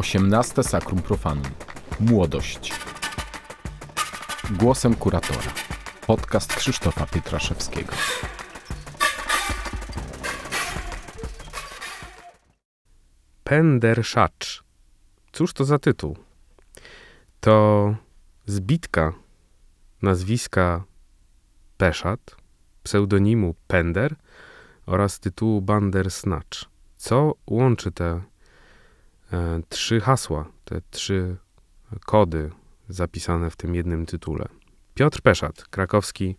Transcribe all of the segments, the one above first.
18 Sakrum Profanum. Młodość. Głosem kuratora. Podcast Krzysztofa Pietraszewskiego. Penderszacz. Cóż to za tytuł? To zbitka nazwiska Peszat, pseudonimu Pender oraz tytułu Bandersnatch. Co łączy te trzy hasła, te trzy kody zapisane w tym jednym tytule? Piotr Peszat, krakowski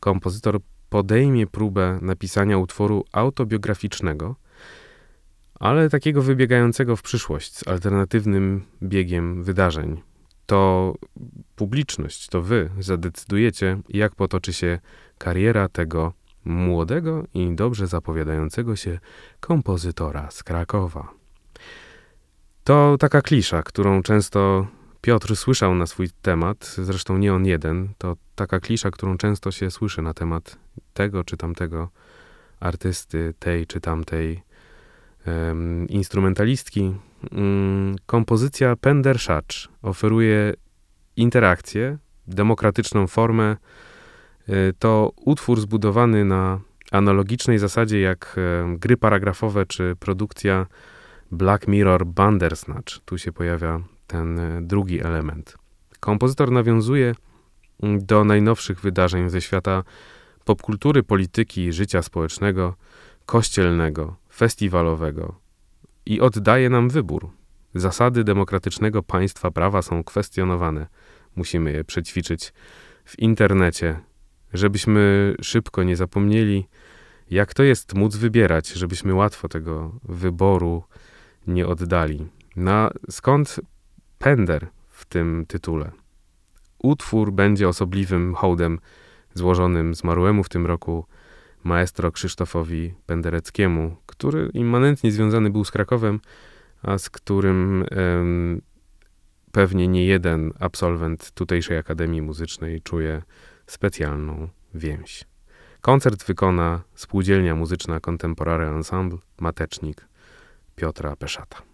kompozytor, podejmie próbę napisania utworu autobiograficznego, ale takiego wybiegającego w przyszłość, z alternatywnym biegiem wydarzeń. To publiczność, to wy zadecydujecie, jak potoczy się kariera tego młodego i dobrze zapowiadającego się kompozytora z Krakowa. To taka klisza, którą często Piotr słyszał na swój temat, zresztą nie on jeden, to taka klisza, którą często się słyszy na temat tego czy tamtego artysty, tej czy tamtej um, instrumentalistki. Um, kompozycja Penderszacz oferuje interakcję, demokratyczną formę. Y, to utwór zbudowany na analogicznej zasadzie jak gry paragrafowe czy produkcja Black Mirror Bandersnatch. Tu się pojawia ten e, drugi element. Kompozytor nawiązuje mm, do najnowszych wydarzeń ze świata popkultury, polityki, życia społecznego, kościelnego, festiwalowego i oddaje nam wybór. Zasady demokratycznego państwa prawa są kwestionowane. Musimy je przećwiczyć w internecie, żebyśmy szybko nie zapomnieli, jak to jest móc wybierać, żebyśmy łatwo tego wyboru nie oddali. Na skąd pender w tym tytule? Utwór będzie osobliwym hołdem złożonym zmarłemu w tym roku maestro Krzysztofowi Pendereckiemu, który immanentnie związany był z Krakowem, a z którym em, pewnie nie jeden absolwent tutejszej Akademii Muzycznej czuje specjalną więź. Koncert wykona Spółdzielnia Muzyczna Contemporary Ensemble Matecznik Piotra Peszata.